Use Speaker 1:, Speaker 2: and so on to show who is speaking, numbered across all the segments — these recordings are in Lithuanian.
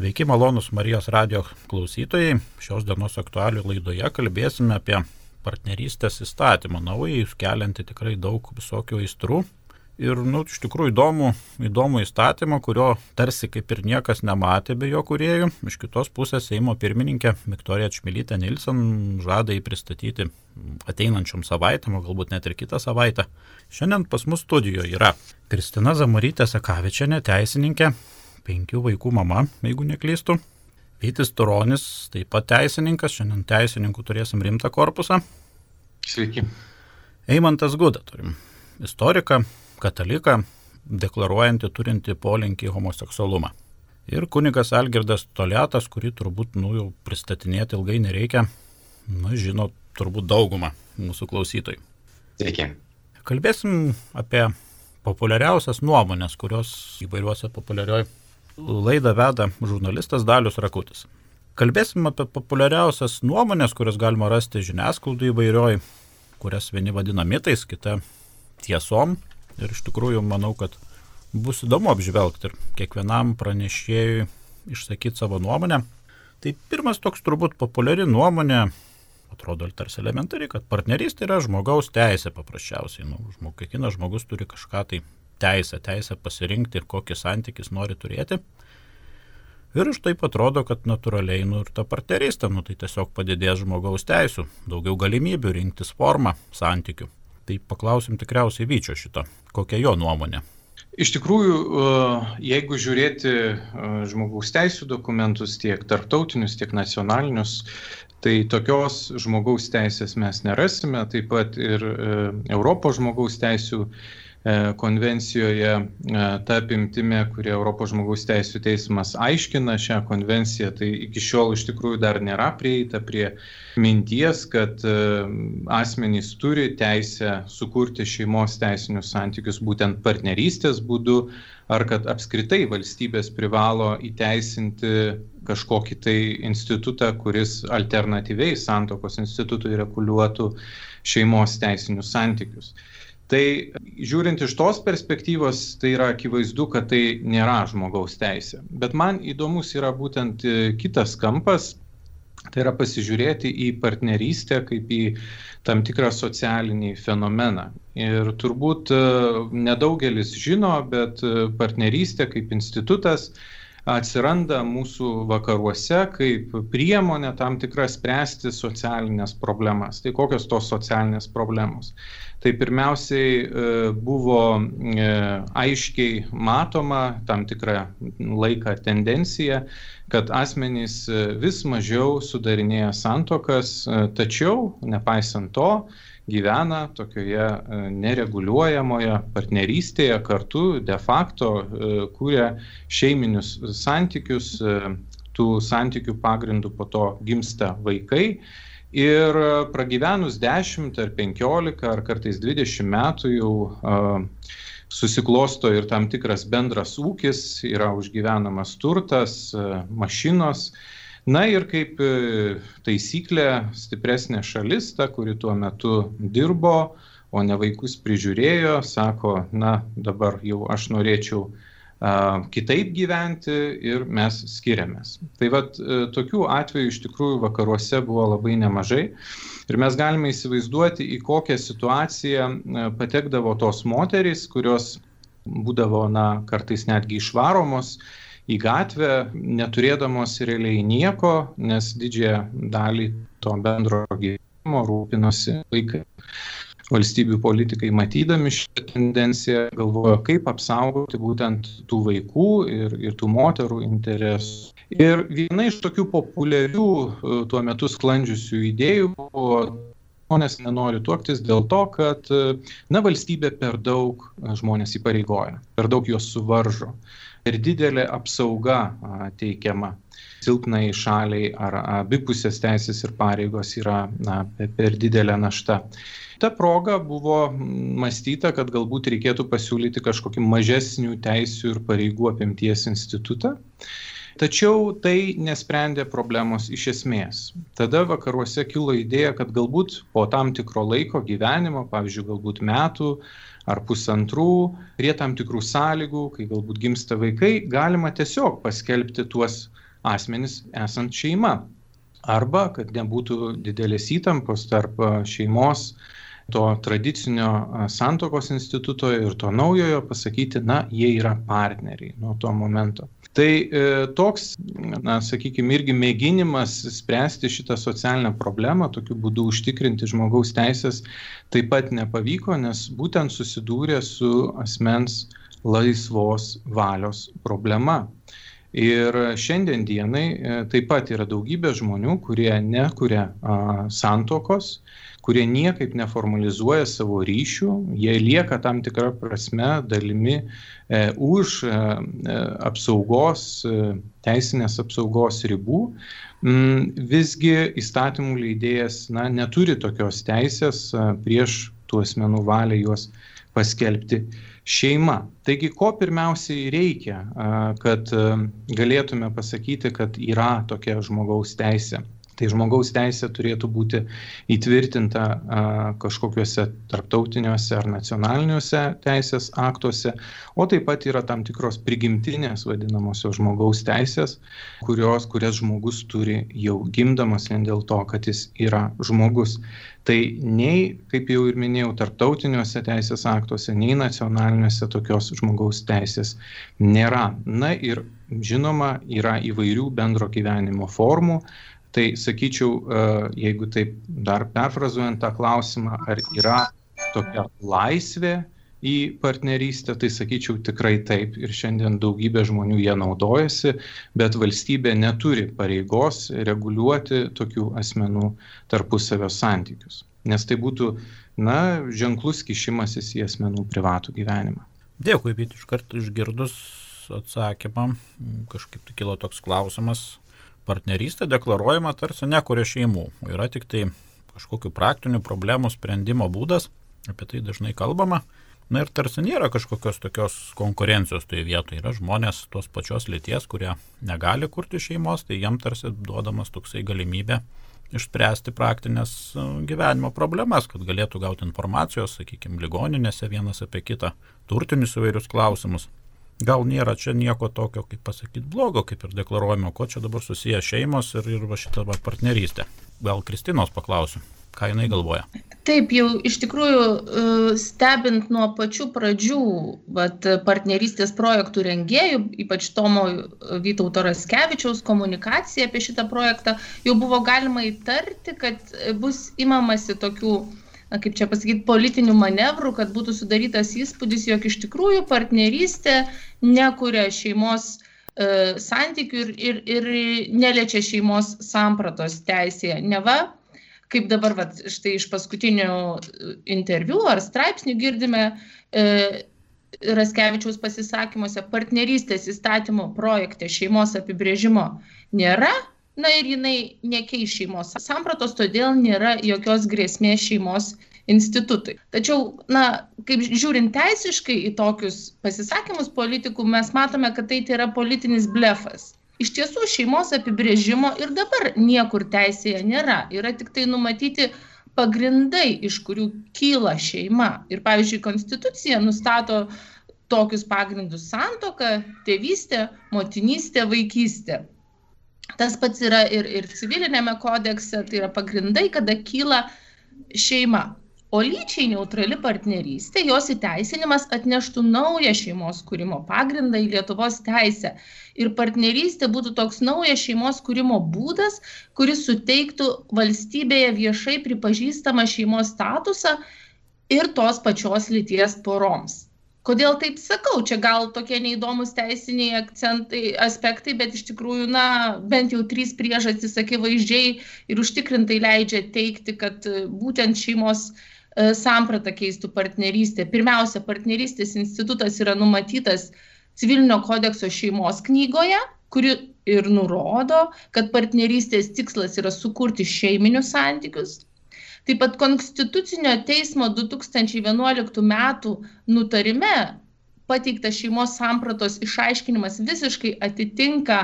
Speaker 1: Sveiki, malonus Marijos radio klausytojai. Šios dienos aktualių laidoje kalbėsime apie partnerystės įstatymą, naują, keliantį tikrai daug visokių aistrų. Ir, nu, iš tikrųjų įdomu, įdomu įstatymą, kurio tarsi kaip ir niekas nematė be jo kuriejų. Iš kitos pusės Seimo pirmininkė Viktorija Čmilytė Nilsen žada jį pristatyti ateinančiom savaitėm, galbūt net ir kitą savaitę. Šiandien pas mus studijoje yra Kristina Zamorytė Sakavičianė, teisininkė, penkių vaikų mama, jeigu neklystu. Vytis Turonis, taip pat teisininkas, šiandien teisininkų turėsim rimtą korpusą.
Speaker 2: Sveiki.
Speaker 1: Eimantas Guda turim. Istoriką, kataliką, deklaruojantį turinti polinkį homoseksualumą. Ir kunigas Algirdas Toliatas, kurį turbūt, nu, jau pristatinėti ilgai nereikia, na, žino turbūt daugumą mūsų klausytojų.
Speaker 2: Sveiki.
Speaker 1: Kalbėsim apie populiariausias nuomonės, kurios įvairiuose populiarioj Laidą veda žurnalistas Dalius Rakutis. Kalbėsim apie populiariausias nuomonės, kurias galima rasti žiniasklaidai įvairioj, kurias vieni vadina mitais, kita tiesom. Ir iš tikrųjų manau, kad bus įdomu apžvelgti ir kiekvienam pranešėjui išsakyti savo nuomonę. Tai pirmas toks turbūt populiari nuomonė, atrodo tarsi elementariai, kad partnerystė yra žmogaus teisė paprasčiausiai. Nu, žmog, kiekvienas žmogus turi kažką tai teisę, teisę pasirinkti ir kokį santykis nori turėti. Ir iš taip atrodo, kad natūraliai, nu ir ta partnerystė, nu tai tiesiog padidės žmogaus teisų, daugiau galimybių rinktis formą santykių. Tai paklausim tikriausiai Vyčio šito, kokia jo nuomonė.
Speaker 2: Iš tikrųjų, e, jeigu žiūrėti e, žmogaus teisų dokumentus, tiek tarptautinius, tiek nacionalinius, tai tokios žmogaus teisės mes nerasime, taip pat ir e, Europos žmogaus teisų konvencijoje e, ta apimtime, kurie Europos žmogaus teisų teismas aiškina šią konvenciją, tai iki šiol iš tikrųjų dar nėra prieita prie minties, kad e, asmenys turi teisę sukurti šeimos teisinius santykius būtent partnerystės būdu, ar kad apskritai valstybės privalo įteisinti kažkokį tai institutą, kuris alternatyviai santokos institutui reguliuotų šeimos teisinius santykius. Tai žiūrint iš tos perspektyvos, tai yra akivaizdu, kad tai nėra žmogaus teisė. Bet man įdomus yra būtent e, kitas kampas, tai yra pasižiūrėti į partnerystę kaip į tam tikrą socialinį fenomeną. Ir turbūt e, nedaugelis žino, bet e, partnerystė kaip institutas atsiranda mūsų vakaruose kaip priemonė tam tikrą spręsti socialinės problemas. Tai kokios tos socialinės problemos? tai pirmiausiai e, buvo e, aiškiai matoma tam tikrą laiką tendencija, kad asmenys e, vis mažiau sudarinėja santokas, tačiau nepaisant to, gyvena tokioje nereguliuojamoje partnerystėje, kartu de facto kūrė šeiminius santykius, tų santykių pagrindų po to gimsta vaikai Ir pragyvenus 10 ar 15 ar kartais 20 metų jau uh, susiklosto ir tam tikras bendras ūkis, yra užgyvenamas turtas, mašinos. Na ir kaip taisyklė, stipresnė šalis, ta, kuri tuo metu dirbo, o ne vaikus prižiūrėjo, sako, na dabar jau aš norėčiau uh, kitaip gyventi ir mes skiriamės. Tai vad e, tokių atvejų iš tikrųjų vakaruose buvo labai nemažai ir mes galime įsivaizduoti, į kokią situaciją e, patekdavo tos moterys, kurios būdavo, na, kartais netgi išvaromos į gatvę, neturėdamos realiai nieko, nes didžiąją dalį to bendro gyvenimo rūpinosi vaikai valstybių politikai matydami šitą tendenciją galvojo, kaip apsaugoti būtent tų vaikų ir, ir tų moterų interesų. Ir viena iš tokių populiarių e, tuo metu sklandžiusių idėjų buvo žmonės nenori tuoktis dėl to, kad e, na, valstybė per daug žmonės įpareigoja, per daug juos suvaržo, per didelė apsauga teikiama silpnai šaliai ar abipusės teisės ir pareigos yra na, per didelė našta ta proga buvo mąstyta, kad galbūt reikėtų pasiūlyti kažkokį mažesnių teisių ir pareigų apimties institutą. Tačiau tai nesprendė problemos iš esmės. Tada vakaruose kilo idėja, kad galbūt po tam tikro laiko gyvenimo, pavyzdžiui, galbūt metų ar pusantrų, prie tam tikrų sąlygų, kai galbūt gimsta vaikai, galima tiesiog paskelbti tuos asmenys esant šeima. Arba kad nebūtų didelės įtampos tarp šeimos, to tradicinio santokos instituto ir to naujojo pasakyti, na, jie yra partneriai nuo to momento. Tai e, toks, na, sakykime, irgi mėginimas spręsti šitą socialinę problemą, tokiu būdu užtikrinti žmogaus teisės, taip pat nepavyko, nes būtent susidūrė su asmens laisvos valios problema. Ir šiandien dienai e, taip pat yra daugybė žmonių, kurie nekuria santokos, kurie niekaip neformalizuoja savo ryšių, jie lieka tam tikrą prasme dalimi e, už e, e, apsaugos, e, teisinės apsaugos ribų. Mm, visgi įstatymų leidėjas na, neturi tokios teisės e, prieš tų asmenų valią juos paskelbti šeima. Taigi, ko pirmiausiai reikia, kad e, galėtume pasakyti, kad yra tokia žmogaus teisė Tai žmogaus teisė turėtų būti įtvirtinta a, kažkokiuose tarptautiniuose ar nacionaliniuose teisės aktuose, o taip pat yra tam tikros prigimtinės vadinamosios žmogaus teisės, kurios, kurias žmogus turi jau gimdamas vien dėl to, kad jis yra žmogus. Tai nei, kaip jau ir minėjau, tarptautiniuose teisės aktuose, nei nacionaliniuose tokios žmogaus teisės nėra. Na ir žinoma, yra įvairių bendro gyvenimo formų, Tai sakyčiau, e, jeigu taip dar perfrazuojant tą klausimą, ar yra tokia laisvė į partnerystę, tai sakyčiau tikrai taip. Ir šiandien daugybė žmonių ją naudojasi, bet valstybė neturi pareigos reguliuoti tokių asmenų tarpusavio santykius. Nes tai būtų, na, ženklus kišimasis į asmenų privatų gyvenimą.
Speaker 1: Dėkui, bet iš karto išgirdus atsakymą, kažkaip tai kilo toks klausimas, partnerystė deklaruojama tarsi nekuria šeimų, yra tik tai kažkokių praktinių problemų sprendimo būdas, apie tai dažnai kalbama. Na ir tarsi nėra kažkokios tokios konkurencijos toje vietoje. Yra žmonės tos pačios lyties, kurie negali kurti šeimos, tai jiem tarsi duodamas toksai galimybė išspręsti praktinės e, gyvenimo problemas, kad galėtų gauti informacijos, sakykime, ligoninėse vienas apie kitą, turtinius įvairius klausimus gal nėra čia nieko tokio, kaip pasakyti, blogo, kaip ir deklaruojama, ko čia dabar susiję šeimos ir, ir va šitą va partnerystę. Gal Kristinos paklausiu, ką jinai galvoja.
Speaker 3: Taip, jau iš tikrųjų e, stebint nuo pačių pradžių vat, partnerystės projektų rengėjų, ypač Tomo Vytauto Raskevičiaus komunikacija apie šitą projektą, jau buvo galima įtarti, kad bus imamasi tokių na, kaip čia pasakyti, politinių manevrų, kad būtų sudarytas įspūdis, jog iš tikrųjų partnerystė nekuria šeimos e, santykių ir, ir, ir neliečia šeimos sampratos teisėje. Neva, kaip dabar vat, štai iš paskutinių interviu ar straipsnių girdime, e, Raskevičiaus pasisakymuose partnerystės įstatymo projekte šeimos apibrėžimo nėra, na ir jinai nekeis šeimos sampratos, todėl nėra jokios grėsmės šeimos institutui. Tačiau, na, kaip žiūrint teisiškai į tokius pasisakymus politikų, mes matome, kad tai yra politinis blefas. Iš tiesų, šeimos apibrėžimo ir dabar niekur teisėje nėra. Yra tik tai numatyti pagrindai, iš kurių kyla šeima. Ir, pavyzdžiui, konstitucija nustato tokius pagrindus - santoka, tėvystė, motinystė, vaikystė. Tas pats yra ir, ir civilinėme kodekse, tai yra pagrindai, kada kyla šeima. O lyčiai neutrali partnerystė, jos įteisinimas atneštų naują šeimos kūrimo pagrindą į Lietuvos teisę. Ir partnerystė būtų toks naujas šeimos kūrimo būdas, kuris suteiktų valstybėje viešai pripažįstamą šeimos statusą ir tos pačios lyties poroms. Kodėl taip sakau? Čia gal tokie neįdomus teisiniai akcentai, aspektai, bet iš tikrųjų, na, bent jau trys priežastys akivaizdžiai ir užtikrintai leidžia teikti, kad e, būtent šeimos e, samprata keistų partnerystę. Pirmiausia, partnerystės institutas yra numatytas civilinio kodekso šeimos knygoje, kuri ir nurodo, kad partnerystės tikslas yra sukurti šeiminius santykius, Taip pat Konstitucinio teismo 2011 metų nutarime pateiktas šeimos sampratos išaiškinimas visiškai atitinka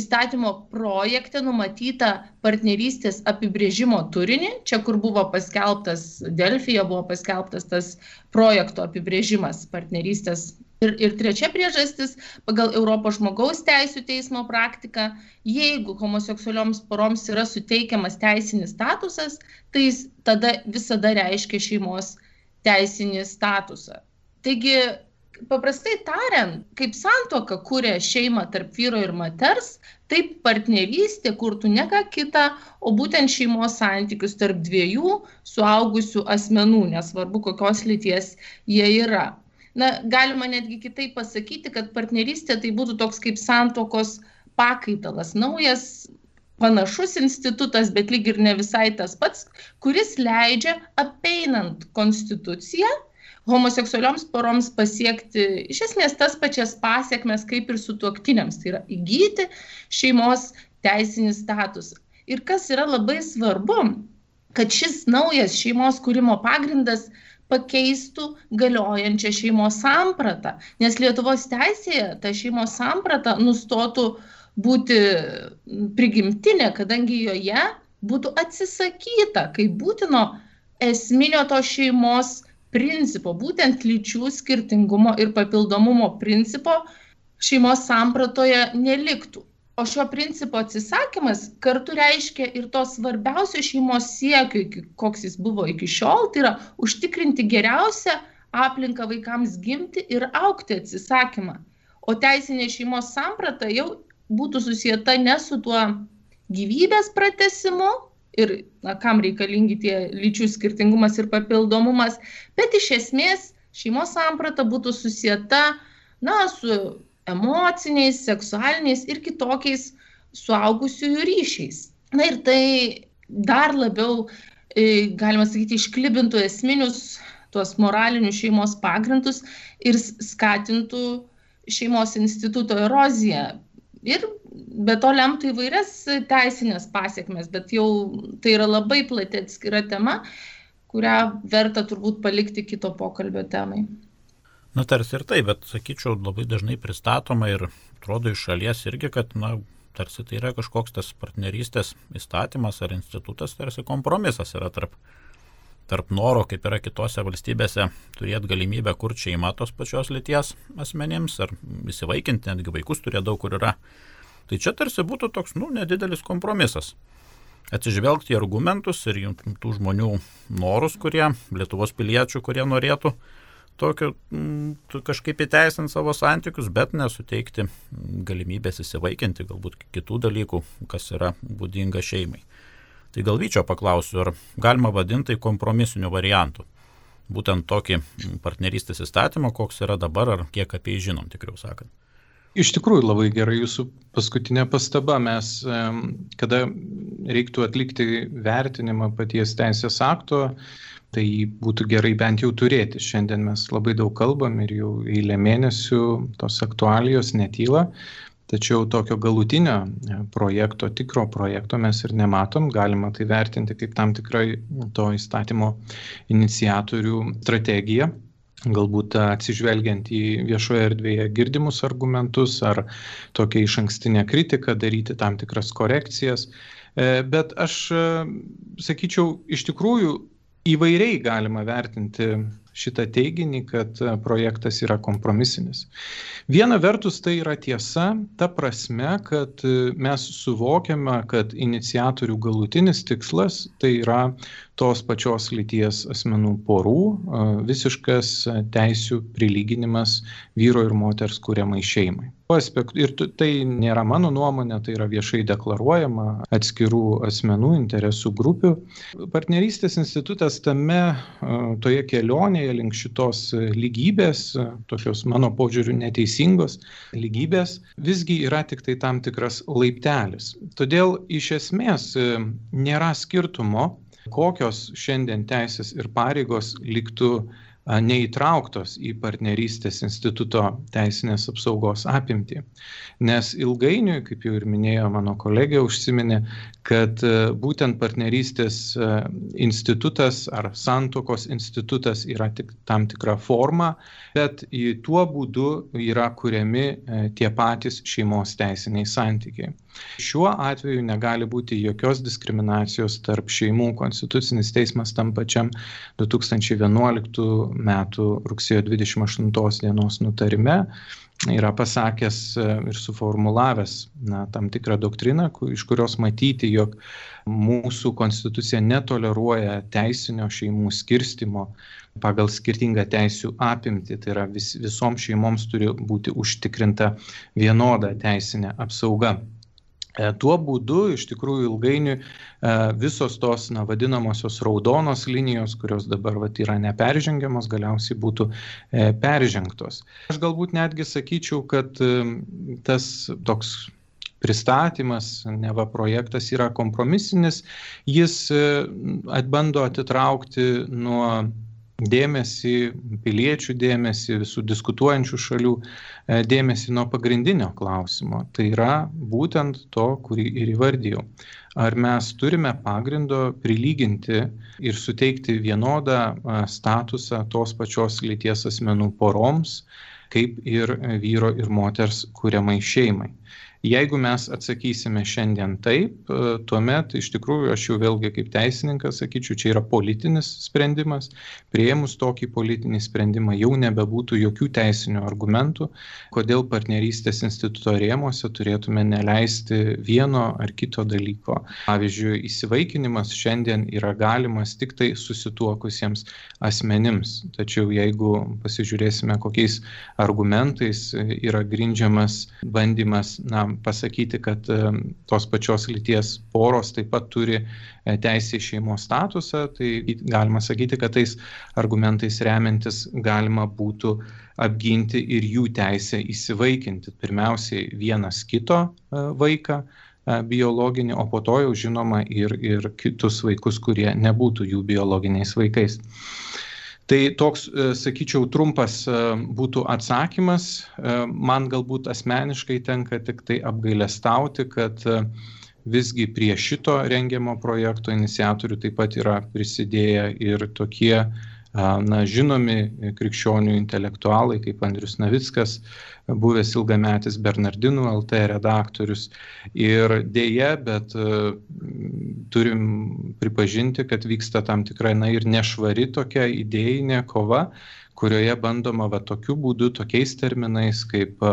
Speaker 3: įstatymo projekte numatytą partnerystės apibrėžimo turinį. Čia, kur buvo paskelbtas Delfija, buvo paskelbtas tas projekto apibrėžimas partnerystės Ir, ir trečia priežastis, pagal Europos žmogaus teisų teismo praktiką, jeigu homoseksualioms poroms yra suteikiamas teisinis statusas, tai jis tada visada reiškia šeimos teisinį statusą. Taigi, paprastai tariant, kaip santoka kūrė šeimą tarp vyro ir moters, taip partnerystė kurtų ne ką kitą, o būtent šeimos santykius tarp dviejų suaugusių asmenų, nesvarbu kokios lyties jie yra na galima netgi kitaip pasakyti kad partnerystė tai būtų toks kaip santuokos pakaitalas. Naujas panašus institutas bet lyg ir ne visai tas pats kuris leidžia apeinant konstituciją homoseksualioms poroms pasiekti iš esmės tas pačias pasekmes kaip ir sutuoktiniams. Tai yra įgyti šeimos teisinį statusą. Ir kas yra labai svarbu kad šis naujas šeimos kūrimo pagrindas pakeistų galiojančią šeimos sampratą, nes Lietuvos teisėje ta šeimos samprata nustotų būti prigimtinė, kadangi joje būtų atsisakyta kaip būtino esminio to šeimos principo, būtent lyčių skirtingumo ir papildomumo principo šeimos sampratoje neliktų o šio principo atsisakymas kartu reiškia ir to svarbiausio šeimos siekio, koks jis buvo iki šiol, tai yra užtikrinti geriausią aplinką vaikams gimti ir aukti atsisakymą. O teisinė šeimos samprata jau būtų susijęta ne su tuo gyvybės pratesimu ir na, kam reikalingi tie lyčių skirtingumas ir papildomumas, bet iš esmės šeimos samprata būtų susijęta na, su emociniais, seksualiniais ir kitokiais suaugusiųjų ryšiais. Na ir tai dar labiau, e, galima sakyti, išklibintų esminius tuos moralinius šeimos pagrindus ir skatintų šeimos instituto eroziją. Ir be to lemtų įvairias teisinės pasiekmes, bet jau tai yra labai plati atskira tema, kurią verta turbūt palikti kito pokalbio temai.
Speaker 1: Na tarsi ir tai, bet sakyčiau, labai dažnai pristatoma ir atrodo iš šalies irgi, kad, na, tarsi tai yra kažkoks tas partnerystės įstatymas ar institutas, tarsi kompromisas yra tarp, tarp noro, kaip yra kitose valstybėse, turėti galimybę kurti šeimą tos pačios lyties asmenims ar įsivaikinti, netgi vaikus turėti daug kur yra. Tai čia tarsi būtų toks, nu, nedidelis kompromisas. Atsižvelgti į argumentus ir tų žmonių norus, kurie, Lietuvos piliečių, kurie norėtų tokio m, kažkaip įteisinti savo santykius, bet nesuteikti galimybės įsivaikinti galbūt kitų dalykų, kas yra būdinga šeimai. Tai gal Vyčio paklausiu, ar galima vadinti tai kompromisiniu variantu. Būtent tokį partnerystės įstatymą, koks yra dabar, ar kiek apie jį žinom, tikriau sakant.
Speaker 2: Iš tikrųjų labai gerai jūsų paskutinė pastaba. Mes, kada reiktų atlikti vertinimą paties teisės akto, tai jį būtų gerai bent jau turėti. Šiandien mes labai daug kalbam ir jau eilę mėnesių tos aktualijos netyla, tačiau tokio galutinio e, projekto, tikro projekto mes ir nematom, galima tai vertinti kaip tam tikrai to įstatymo iniciatorių strategija galbūt atsižvelgiant į viešoje erdvėje girdimus argumentus ar tokią iš ankstinę kritiką, daryti tam tikras korekcijas. E, bet aš e, sakyčiau, iš tikrųjų įvairiai galima vertinti šitą teiginį, kad projektas yra kompromisinis. Viena vertus tai yra tiesa, ta prasme, kad mes suvokiame, kad iniciatorių galutinis tikslas tai yra tos pačios lyties asmenų porų visiškas teisių prilyginimas vyro ir moters kūriamai šeimai. Ir tai nėra mano nuomonė, tai yra viešai deklaruojama atskirų asmenų interesų grupių. Partnerystės institutas tame, toje kelionėje link šitos lygybės, tokios mano požiūrių neteisingos lygybės, visgi yra tik tai tam tikras laiptelis. Todėl iš esmės nėra skirtumo kokios šiandien teisės ir pareigos liktų neįtrauktos į partnerystės instituto teisinės apsaugos apimtį. Nes ilgainiui, kaip jau ir minėjo mano kolegė, užsiminė, kad būtent partnerystės institutas ar santokos institutas yra tik tam tikra forma, bet tuo būdu yra kuriami tie patys šeimos teisiniai santykiai. Šiuo atveju negali būti jokios diskriminacijos tarp šeimų. Konstitucinis teismas tam pačiam 2011 m. rugsėjo 28 dienos nutarime yra pasakęs ir suformulavęs na, tam tikrą doktriną, iš kurios matyti, jog mūsų konstitucija netoleruoja teisinio šeimų skirstimo pagal skirtingą teisių apimtį, tai yra vis, visoms šeimoms turi būti užtikrinta vienoda teisinė apsauga. E, tuo būdu iš tikrųjų ilgainiui e, visos tos na, vadinamosios raudonos linijos, kurios dabar vat, yra neperžengiamos, galiausiai būtų e, peržengtos. Aš galbūt netgi sakyčiau, kad tas toks pristatymas, neva projektas yra kompromisinis, jis bando atitraukti nuo dėmesį, piliečių dėmesį, visų diskutuojančių šalių e, dėmesį nuo pagrindinio klausimo. Tai yra būtent to, kurį ir įvardėjau. Ar mes turime pagrindo prilyginti ir suteikti vienodą e, statusą tos pačios lyties asmenų poroms, kaip ir vyro ir moters kuriamai šeimai. Jeigu mes atsakysime šiandien taip, e, tuomet iš tikrųjų aš jau vėlgi kaip teisininkas sakyčiau, čia yra politinis sprendimas. Prieimus tokį politinį sprendimą jau nebebūtų jokių teisinių argumentų, kodėl partnerystės instituto rėmose turėtume neleisti vieno ar kito dalyko. Pavyzdžiui, įsivaikinimas šiandien yra galimas tik tai susituokusiems asmenims. Tačiau jeigu pasižiūrėsime, kokiais argumentais yra grindžiamas bandymas na, pasakyti, kad e, tos pačios lyties poros taip pat turi e, teisę į šeimos statusą, tai galima sakyti, kad tais argumentais remiantis galima būtų apginti ir jų teisę įsivaikinti. Pirmiausiai vienas kito e, vaiką biologinį, o po to jau žinoma ir, ir kitus vaikus, kurie nebūtų jų biologiniais vaikais. Tai toks, e, sakyčiau, trumpas e, būtų atsakymas. E, man galbūt asmeniškai tenka tik tai apgailestauti, kad visgi prie šito rengiamo projekto iniciatorių taip pat yra prisidėję ir tokie na, žinomi krikščionių intelektualai kaip Andrius Navickas, buvęs ilgametis Bernardinų LT redaktorius. Ir dėje, bet turim pripažinti, kad vyksta tam tikrai, na ir nešvari tokia idėjinė kova, kurioje bandoma va tokiu būdu, tokiais terminais kaip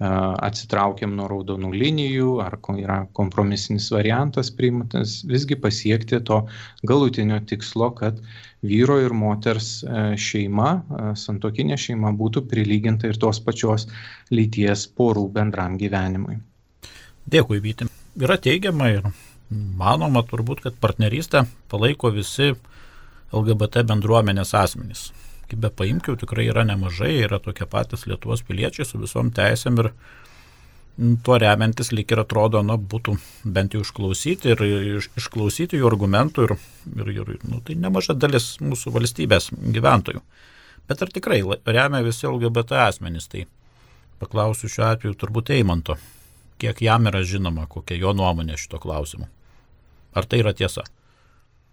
Speaker 2: atsitraukiam nuo raudonų linijų, ar yra kompromisinis variantas priimtas, visgi pasiekti to galutinio tikslo, kad vyro ir moters e, šeima, e, santokinė šeima būtų prilyginta ir tos pačios lyties porų bendram gyvenimui.
Speaker 1: Dėkui, Vyti. Yra teigiama ir manoma turbūt, kad partnerystę palaiko visi LGBT bendruomenės asmenys. Be paimkiau, tikrai yra nemažai, yra tokie patys Lietuvos piliečiai su visom teisėm ir tuo remiantis lyg ir atrodo, na, būtų bent jau išklausyti ir iš, išklausyti jų argumentų ir, ir, ir nu, tai nemaža dalis mūsų valstybės gyventojų. Bet ar tikrai remia visi LGBT asmenys, tai paklausiu šiuo atveju turbūt Eimanto, kiek jam yra žinoma, kokia jo nuomonė šito klausimu. Ar tai yra tiesa?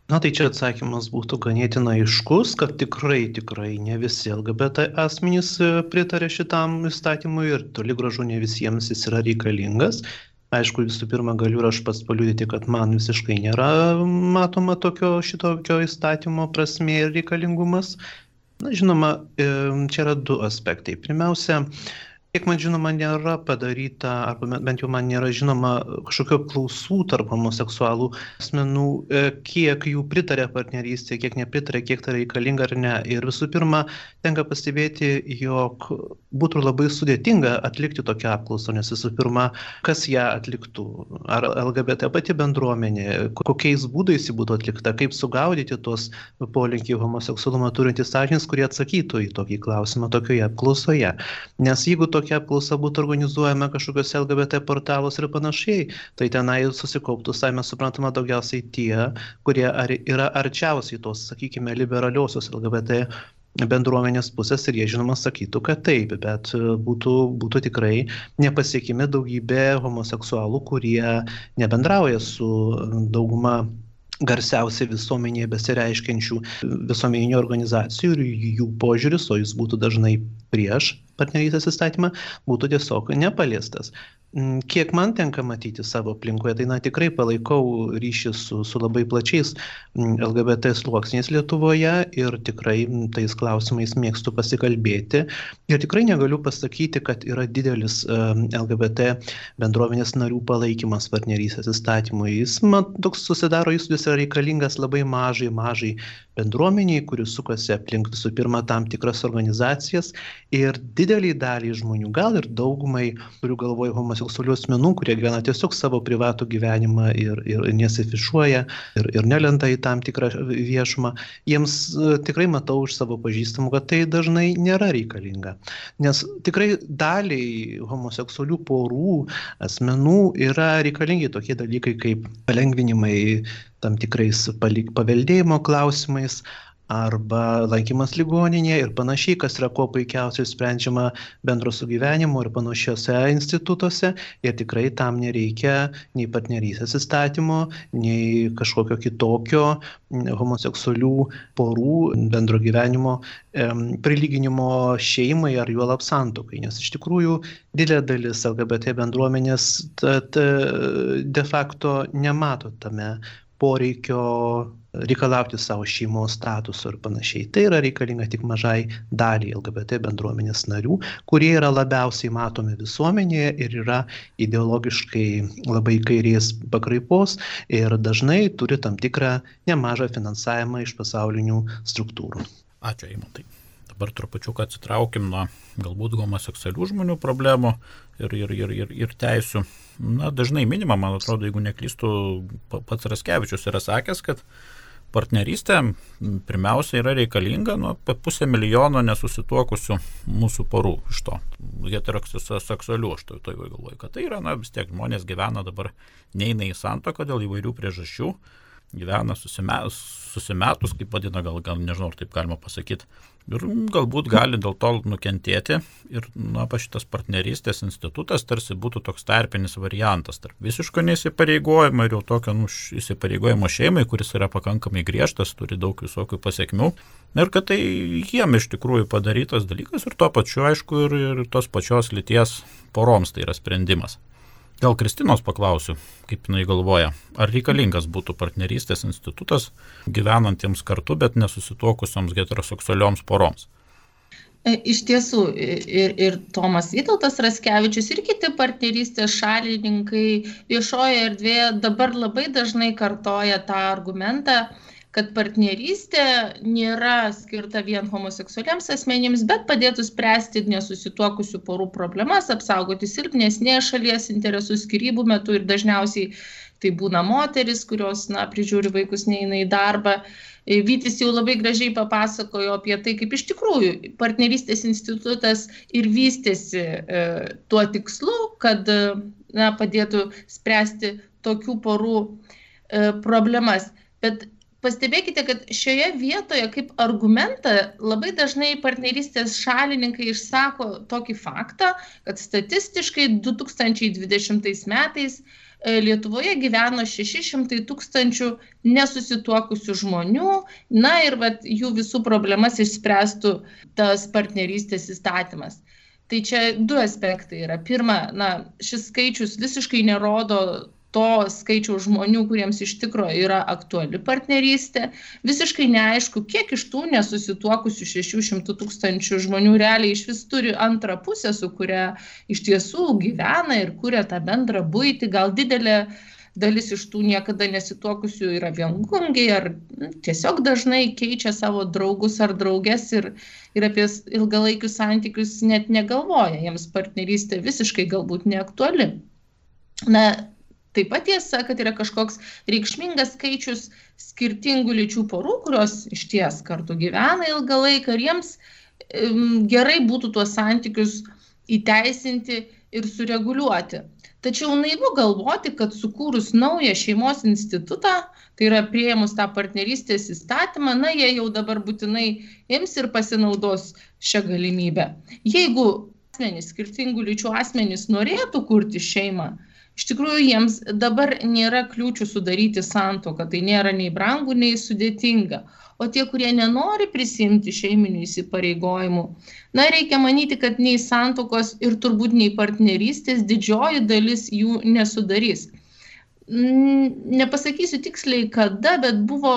Speaker 4: Na tai čia atsakymas būtų ganėtinai aiškus, kad tikrai, tikrai ne visi LGBT asmenys e, pritarė šitam įstatymui ir toli gražu ne visiems jis yra reikalingas. Aišku, visų pirma, galiu ir aš pats paliūdyti, kad man visiškai nėra matoma tokio šitokio įstatymo prasme ir reikalingumas. Na, žinoma, e, čia yra du aspektai. Pirmiausia, kiek man žinoma nėra padaryta arba bent jau man nėra žinoma kažkokių apklausų tarp homoseksualų asmenų e, kiek jų pritarė partnerystei kiek nepritarė kiek tai reikalinga ar ne. Ir visų pirma tenka pastebėti jog būtų labai sudėtinga atlikti tokią apklausą nes visų pirma kas ją atliktų? Ar lgbt pati bendruomenė kokiais būdais ji būtų atlikta kaip sugaudyti tuos polinkį homoseksualumą turintys asmenys kurie atsakytų į tokį klausimą tokioje apklausoje? Nes jeigu tokia tokia apklausa būtų organizuojama kažkokiuose LGBT portaluose ir panašiai, tai tenai susikauptų, savime suprantama, daugiausiai tie, kurie ar, yra arčiausiai tos, sakykime, liberaliosios LGBT bendruomenės pusės ir jie žinoma sakytų, kad taip, bet būtų, būtų tikrai nepasiekimi daugybė homoseksualų, kurie nebendrauja su dauguma garsiausiai visuomenėje besireiškiančių visuomeninių organizacijų ir jų požiūris, o jis būtų dažnai prieš partnerystės įstatymą, būtų tiesiog nepaliestas. Mm, kiek man tenka matyti savo aplinkoje, tai na tikrai palaikau ryšį su, su labai plačiais mm, LGBT sluoksniais Lietuvoje ir tikrai mm, tais klausimais mėgstu pasikalbėti. Ir tikrai negaliu pasakyti, kad yra didelis LGBT bendruomenės narių palaikymas partnerysės įstatymui. Jis man toks susidaro įspūdis yra reikalingas labai mažai, mažai bendruomeniai, kuris sukasi aplink visų pirma tam tikras organizacijas ir dideliai daliai žmonių, gal ir daugumai, kurių galvoja homoseksualių asmenų, kurie gyvena tiesiog savo privatų gyvenimą ir, ir nesifišuoja ir, ir nelenda į tam tikrą viešumą, jiems e, tikrai matau iš savo pažįstamų, kad tai dažnai nėra reikalinga. Nes tikrai daliai homoseksualių porų asmenų yra reikalingi tokie dalykai kaip palengvinimai tam tikrais paveldėjimo klausimais arba lankymas ligoninėje ir panašiai, kas yra kuo puikiausiai sprendžiama bendro sugyvenimo ir panašiose institutuose. Ir tikrai tam nereikia nei partnerysės įstatymo, nei kažkokio kitokio homoseksualių porų bendro gyvenimo prilyginimo šeimai ar juolap santokai. Nes iš tikrųjų didelė dalis LGBT bendruomenės de facto nemato tame poreikio reikalauti savo šeimos statuso ir panašiai. Tai yra reikalinga tik mažai daliai LGBT bendruomenės narių, kurie yra labiausiai matomi visuomenėje ir yra ideologiškai labai kairės pakraipos ir dažnai turi tam tikrą nemažą finansavimą iš pasaulinių struktūrų.
Speaker 1: Ačiū, Eimantai dabar trupučiuką atsitraukim nuo galbūt homoseksualių žmonių problemų ir, ir, ir, ir, ir teisų. Na, dažnai minima, man atrodo, jeigu neklystu, pats Raskevičius yra sakęs, kad partnerystė pirmiausia yra reikalinga nuo pusę milijono nesusituokusių mūsų porų iš to heteroseksualių, aš to, to galvoju, kad tai yra, na, vis tiek žmonės gyvena dabar neina į santoką dėl įvairių priežasčių gyvena susime, susimetus, kaip vadina, gal, gal nežinau, ar taip galima pasakyti. Ir galbūt gali dėl to nukentėti ir, na, pa šitas partnerystės institutas tarsi būtų toks tarpinis variantas tarp visiško neįsipareigojimo ir jau tokio nu, įsipareigojimo šeimai, kuris yra pakankamai griežtas, turi daug visokių pasiekmių. Ir kad tai jiem iš tikrųjų padarytas dalykas ir tuo pačiu, aišku, ir, ir tos pačios lyties poroms tai yra sprendimas. Gal Kristinos paklausiu, kaip jinai galvoja, ar reikalingas būtų partnerystės institutas gyvenantiems kartu, bet nesusituokusioms heteroseksualioms poroms?
Speaker 3: E, iš tiesų, ir, ir Tomas Vytautas Raskevičius, ir kiti partnerystės šalininkai viešoje erdvėje dabar labai dažnai kartoja tą argumentą, kad partnerystė nėra skirta vien homoseksualiems asmenims, bet padėtų spręsti nesusituokusių porų problemas, apsaugoti silpnesnės šalies interesus skirybų metu ir dažniausiai tai būna moteris, kurios na, prižiūri vaikus neina į darbą. Vytis jau labai gražiai papasakojo apie tai, kaip iš tikrųjų partnerystės institutas ir vystėsi e, tuo tikslu, kad na, padėtų spręsti tokių porų e, problemas. Bet pastebėkite kad šioje vietoje kaip argumentą labai dažnai partnerystės šalininkai išsako tokį faktą kad statistiškai du tūkstančiai dvidešimtais metais e, Lietuvoje gyveno 600 tūkstančių nesusituokusių žmonių, na ir vat, jų visų problemas išspręstų tas partnerystės įstatymas. Tai čia du aspektai yra. Pirma, na, šis skaičius visiškai nerodo to skaičiaus žmonių, kuriems iš tikrųjų yra aktuali partnerystė. Visiškai neaišku, kiek iš tų nesusituokusių 600 tūkstančių žmonių realiai iš vis turi antrą pusę, su kuria iš tiesų gyvena ir kuria tą bendrą būti. Gal didelė dalis iš tų niekada nesituokusių yra viengungiai ar tiesiog dažnai keičia savo draugus ar draugės ir, ir apie ilgalaikius santykius net negalvoja. Jiems partnerystė visiškai galbūt neaktuali. Na, taip pat tiesa kad yra kažkoks reikšmingas skaičius skirtingų lyčių porų kurios išties kartu gyvena ilgą laiką ir jiems gerai būtų tuos santykius įteisinti ir sureguliuoti. Tačiau naivu galvoti, kad sukūrus naują šeimos institutą, tai yra prieimus tą partnerystės įstatymą, na, jie jau dabar būtinai ims ir pasinaudos šią galimybę. Jeigu asmenys, skirtingų lyčių asmenys norėtų kurti šeimą, iš tikrųjų jiems dabar nėra kliūčių sudaryti santuoką, tai nėra nei brangu, nei sudėtinga. O tie, kurie nenori prisimti šeiminių įsipareigojimų, na, reikia manyti, kad nei santokos ir turbūt nei partnerystės didžioji dalis jų nesudarys. Nepasakysiu tiksliai kada, bet buvo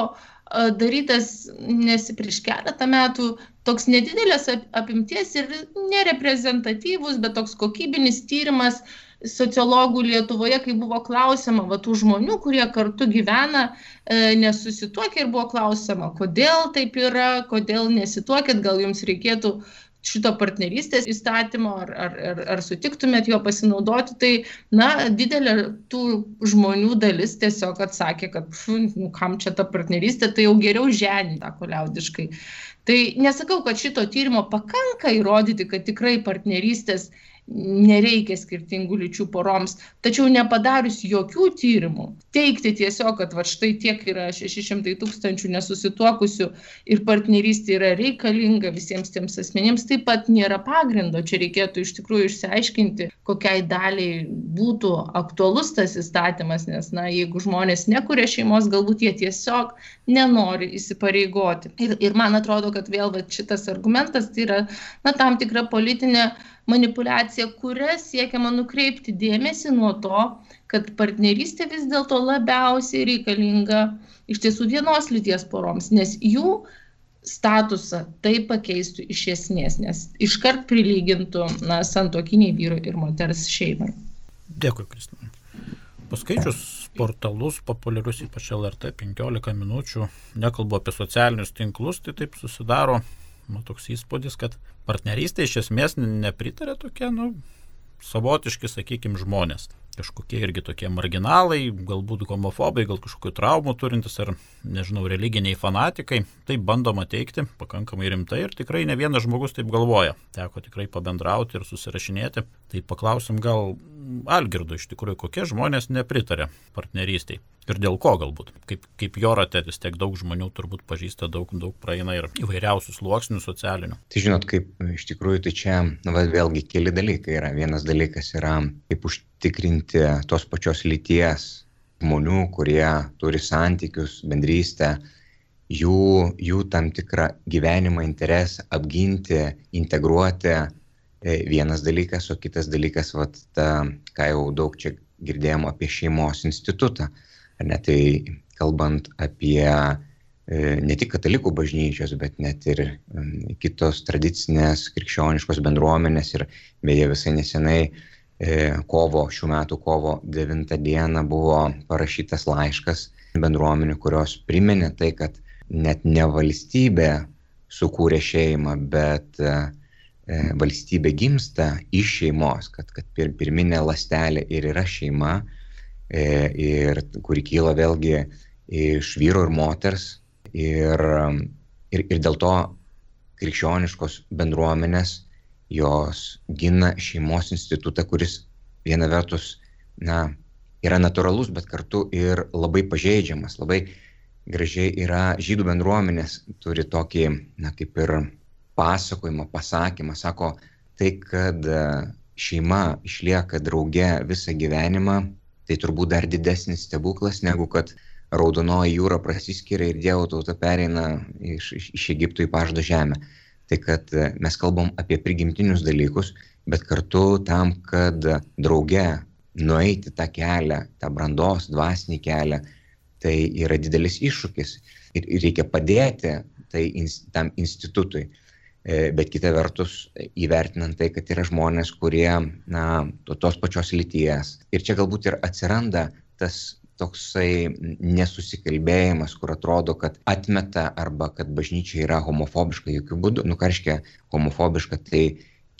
Speaker 3: darytas nesi prieš keletą metų toks nedidelės apimties ir nereprezentatyvus, bet toks kokybinis tyrimas sociologų Lietuvoje, kai buvo klausima va, tų žmonių, kurie kartu gyvena, e, nesusituokia ir buvo klausima, kodėl taip yra, kodėl nesituokit, gal jums reikėtų šito partnerystės įstatymo, ar, ar, ar, ar sutiktumėt jo pasinaudoti, tai, na, didelė tų žmonių dalis tiesiog atsakė, kad, nu, kam čia ta partnerystė, tai jau geriau ženį, tą koliaudiškai. Tai nesakau, kad šito tyrimo pakanka įrodyti, kad tikrai partnerystės nereikia skirtingų lyčių poroms. Tačiau nepadarius jokių tyrimų, teikti tiesiog, kad va štai tiek yra 600 tūkstančių nesusituokusių ir partnerystė yra reikalinga visiems tiems asmenims, taip pat nėra pagrindo. Čia reikėtų iš tikrųjų išsiaiškinti, kokiai daliai būtų aktualus tas įstatymas, nes, na, jeigu žmonės nekuria šeimos, galbūt jie tiesiog nenori įsipareigoti. Ir, ir man atrodo, kad vėl va, šitas argumentas tai yra, na, tam tikra politinė manipuliacija, kuria siekiama nukreipti dėmesį nuo to, kad partnerystė vis dėlto labiausiai reikalinga iš tiesų vienos lyties poroms, nes jų statusą tai pakeistų iš esmės, nes iškart prilygintų na, santokiniai vyru ir moters šeimai.
Speaker 1: Dėkui, Kristina. Paskaičius portalus populiarius, ypač LRT 15 minučių, nekalbu apie socialinius tinklus, tai taip susidaro nu, toks įspūdis, kad partnerystė iš esmės nepritarė tokie, nu, savotiški, sakykime, žmonės. Kažkokie irgi tokie marginalai, galbūt homofobai, gal kažkokių traumų turintis ar, nežinau, religiniai fanatikai. Tai bandoma teikti pakankamai rimtai ir tikrai ne vienas žmogus taip galvoja. Teko tikrai pabendrauti ir susirašinėti. Tai paklausim gal Algirdo iš tikrųjų, kokie žmonės nepritarė partnerystiai ir dėl ko galbūt. Kaip, kaip jo rate vis tiek daug žmonių turbūt pažįsta, daug, daug praeina ir įvairiausių sluoksnių socialinių.
Speaker 5: Tai žinot, kaip iš tikrųjų, tai čia nu, va, vėlgi keli dalykai yra. Vienas dalykas yra, kaip užtikrinti tos pačios lyties žmonių, kurie turi santykius, bendrystę, jų, jų tam tikrą gyvenimą, interesą apginti, integruoti. E, vienas dalykas, o kitas dalykas, vat, ta, ką jau daug čia girdėjom apie šeimos institutą ne, tai kalbant apie e, ne tik katalikų bažnyčios, bet net ir kitos tradicinės krikščioniškos bendruomenės ir beje visai nesenai e, kovo, šių metų kovo 9 dieną buvo parašytas laiškas bendruomenių, kurios priminė tai, kad net ne valstybė sukūrė šeimą, bet e, valstybė gimsta iš šeimos, kad, kad pir, pirminė lastelė ir yra šeima, E, ir kuri kyla vėlgi iš vyro ir moters. Ir, ir, ir dėl to krikščioniškos bendruomenės jos gina šeimos institutą, kuris viena vertus na, yra natūralus, bet kartu ir labai pažeidžiamas. Labai gražiai yra žydų bendruomenės, turi tokį, na, kaip ir pasakojimą, pasakymą, sako, tai, kad šeima išlieka drauge visą gyvenimą, tai turbūt dar didesnis stebuklas negu kad Raudonoji jūra prasiskiria ir Dievo tauta pereina iš, iš, iš Egipto į pažado žemę. Tai kad e, mes kalbam apie prigimtinius dalykus, bet kartu tam, kad drauge nueiti tą kelią, tą brandos, dvasinį kelią, tai yra didelis iššūkis ir reikia padėti tai, tam institutui. E, bet kita vertus įvertinant tai, kad yra žmonės, kurie, na, tos pačios lyties. Ir čia galbūt ir atsiranda tas toksai nesusikalbėjimas, kur atrodo, kad atmeta arba kad bažnyčia yra homofobiška jokių būdų. Nu, ką reiškia homofobiška, tai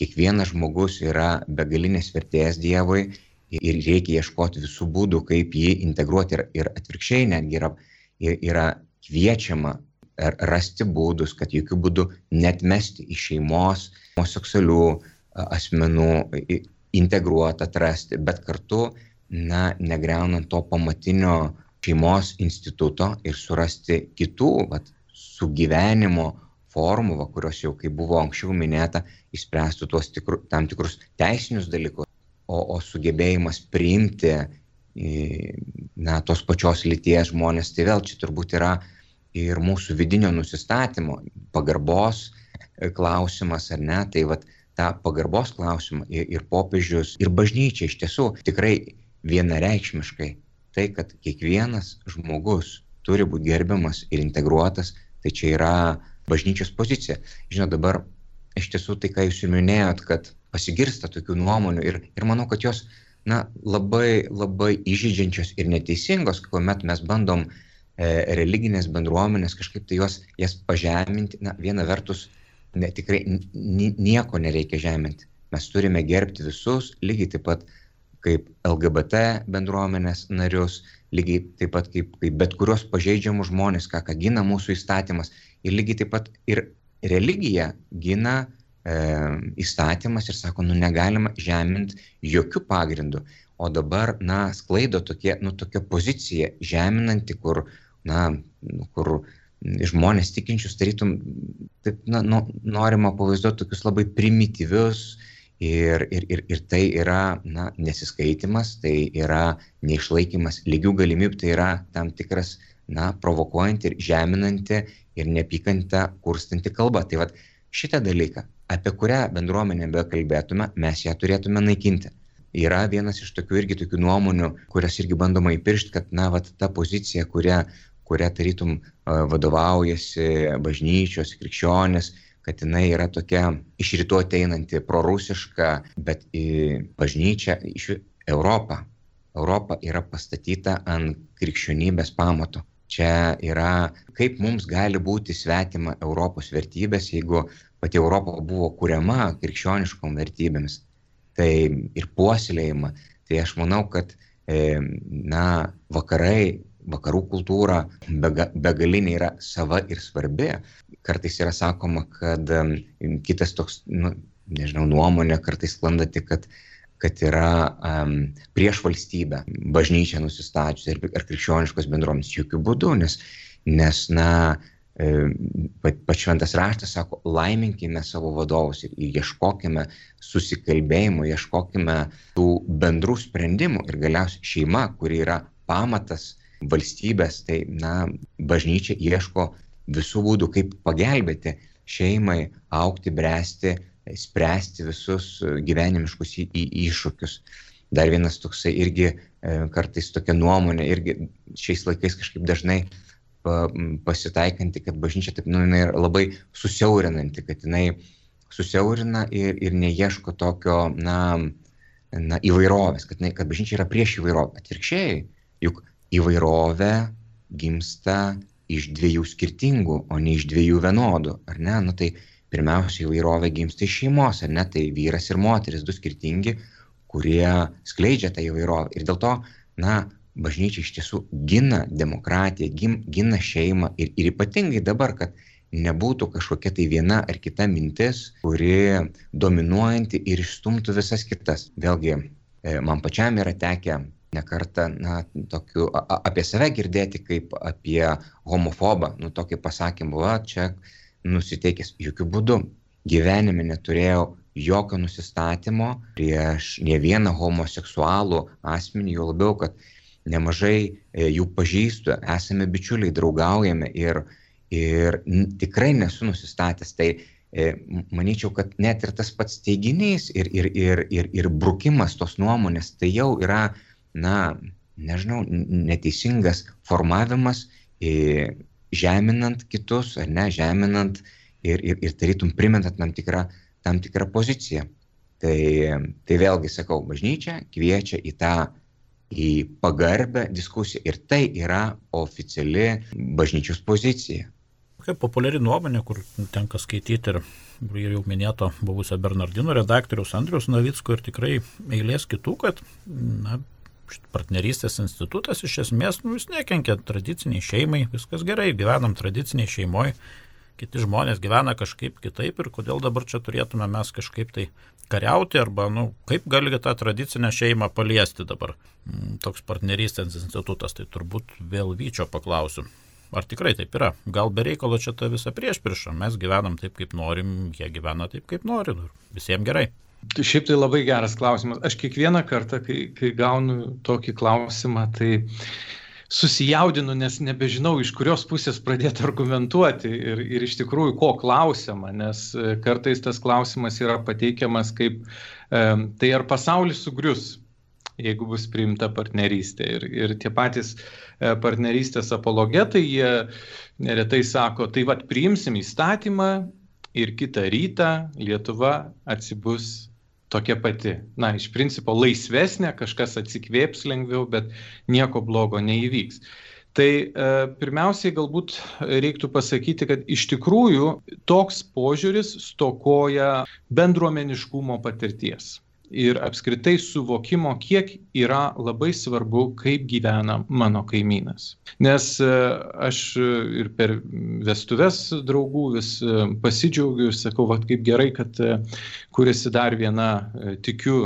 Speaker 5: kiekvienas žmogus yra begalinės vertės Dievui ir reikia ieškoti visų būdų, kaip jį integruoti ir, ir atvirkščiai netgi yra, yra kviečiama rasti būdus, kad jokių būdų netmesti iš šeimos homoseksualių asmenų, integruoti, atrasti, bet kartu, na, negreunant to pamatinio šeimos instituto ir surasti kitų, vat, sugyvenimo formų, va, kurios jau, kaip buvo anksčiau minėta, išspręstų tuos tikru, tam tikrus teisinius dalykus. o, o sugebėjimas priimti na, tos pačios lyties žmonės, tai vėl čia turbūt yra ir mūsų vidinio nusistatymo, pagarbos e, klausimas, ar ne, tai vad tą pagarbos klausimą ir, ir popiežius, ir bažnyčia iš tiesų tikrai vienareikšmiškai tai, kad kiekvienas žmogus turi būti gerbiamas ir integruotas, tai čia yra bažnyčios pozicija. Žinot, dabar iš tiesų tai, ką jūs minėjot, kad pasigirsta tokių nuomonių ir, ir manau, kad jos na, labai, labai įžydžiančios ir neteisingos, kuomet mes bandom e, religinės bendruomenės kažkaip tai jos, jas pažeminti. Na, viena vertus, ne, tikrai nieko nereikia žeminti. Mes turime gerbti visus, lygiai taip pat kaip LGBT bendruomenės narius, lygiai taip pat kaip, kaip bet kurios pažeidžiamus žmonės, ką, ką gina mūsų įstatymas. Ir lygiai taip pat ir religija gina e, įstatymas ir sako, nu negalima žeminti jokių pagrindų. O dabar, na, sklaido tokie, nu, tokia pozicija žeminanti, kur, na, nu, kur žmonės tikinčius, tarytum, taip, na, nu, norima pavaizduoti tokius labai primityvius ir, ir, ir, ir tai yra, na, nesiskaitimas, tai yra neišlaikymas lygių galimybių, tai yra tam tikras, na, provokuojanti ir žeminanti ir neapykantą kurstanti kalba. Tai vad šitą dalyką, apie kurią bendruomenę bekalbėtume, mes ją turėtume naikinti. Yra vienas iš tokių irgi tokių nuomonių, kurias irgi bandoma įpiršti, kad, na, vat, ta pozicija, kurią kuria tarytum vadovaujasi bažnyčios, krikščionis, kad jinai yra tokia iš rytų ateinanti prorusiška, bet į bažnyčią, iš Europą. Europa yra pastatyta ant krikščionybės pamato. Čia yra, kaip mums gali būti svetima Europos vertybės, jeigu pati Europa buvo kuriama krikščioniškom vertybėmis. Tai ir puoselėjama. Tai aš manau, kad na, vakarai vakarų kultūra bega, begalinė yra sava ir svarbi. Kartais yra sakoma, kad kitas toks, nu, nežinau, nuomonė kartais sklanda tik, kad, kad yra um, prieš valstybę, bažnyčia nusistačius ir, ir krikščioniškos bendruomenės. Jokių būdų, nes, nes na, pats šventas raštas sako, laiminkime savo vadovus ir ieškokime susikalbėjimo, ieškokime tų bendrų sprendimų ir galiausiai šeima, kuri yra pamatas valstybės, tai, na, bažnyčia ieško visų būdų, kaip pagelbėti šeimai aukti, bręsti, spręsti visus gyvenimiškus į, į iššūkius. Dar vienas toksai irgi e, kartais tokia nuomonė, irgi šiais laikais kažkaip dažnai pa, pasitaikanti, kad bažnyčia taip, nu, jinai yra labai susiaurinanti, kad jinai susiaurina ir, ir neieško tokio, na, na įvairovės, kad, jinai, kad bažnyčia yra prieš įvairovę. Atvirkščiai, juk įvairovė gimsta iš dviejų skirtingų, o ne iš dviejų vienodų, ar ne? Nu, tai pirmiausia, įvairovė gimsta iš šeimos, ar ne? Tai vyras ir moteris, du skirtingi, kurie skleidžia tą įvairovę. Ir dėl to, na, bažnyčia iš tiesų gina demokratiją, gina šeimą ir, ir ypatingai dabar, kad nebūtų kažkokia tai viena ar kita mintis, kuri dominuojanti ir išstumtų visas kitas. Vėlgi, e, man pačiam yra tekę nekartą na tokiu apie save girdėti kaip apie homofobą. Nu tokį pasakymą va čia nusiteikęs jokiu būdu. Gyvenime neturėjau jokio nusistatymo prieš nė vieną homoseksualų asmenį juo labiau kad nemažai e, jų pažįstu esame bičiuliai draugaujame ir ir tikrai nesu nusistatęs. Tai e, manyčiau kad net ir tas pats teiginys ir ir ir ir ir brukimas tos nuomonės tai jau yra na, nežinau, neteisingas formavimas, žeminant kitus, ar ne, žeminant ir, ir, ir tarytum primentant tam tikrą, tam tikrą poziciją. Tai, tai vėlgi sakau, bažnyčia kviečia į tą į pagarbę diskusiją ir tai yra oficiali bažnyčios pozicija.
Speaker 1: Kaip populiari nuomonė, kur tenka skaityti ir, ir jau minėto buvusio Bernardino redaktoriaus Andrius Navicko ir tikrai eilės kitų, kad na, partnerystės institutas iš esmės, nu, jis nekenkia tradiciniai šeimai, viskas gerai, gyvenam tradiciniai šeimoje, kiti žmonės gyvena kažkaip kitaip ir kodėl dabar čia turėtume mes kažkaip tai kariauti arba, nu, kaip gali tą tradicinę šeimą paliesti dabar. Mm, toks partnerystės institutas, tai turbūt vėl vyčio paklausiu. Ar tikrai taip yra? Gal be reikalo čia ta visa priešpriša, mes gyvenam taip, kaip norim, jie gyvena taip, kaip nori, visiems gerai.
Speaker 2: Tai šiaip tai labai geras klausimas. Aš kiekvieną kartą, kai, kai gaunu tokį klausimą, tai susijaudinu, nes nebežinau, iš kurios pusės pradėti argumentuoti ir, ir iš tikrųjų, ko klausiama, nes e, kartais tas klausimas yra pateikiamas kaip, e, tai ar pasaulis sugrius, jeigu bus priimta partnerystė. Ir, ir tie patys e, partnerystės apologetai, jie neretai sako, tai vad priimsim įstatymą ir kitą rytą Lietuva atsibus tokia pati. Na, iš principo laisvesnė, kažkas atsikvėps lengviau, bet nieko blogo neįvyks. Tai e, pirmiausiai galbūt reiktų pasakyti, kad iš tikrųjų toks požiūris stokoja bendruomeniškumo patirties ir apskritai suvokimo, kiek yra labai svarbu, kaip gyvena mano kaimynas. Nes e, aš ir per vestuves draugų vis e, pasidžiaugiu ir sakau, va kaip gerai, kad e, kuriasi dar viena, tikiu,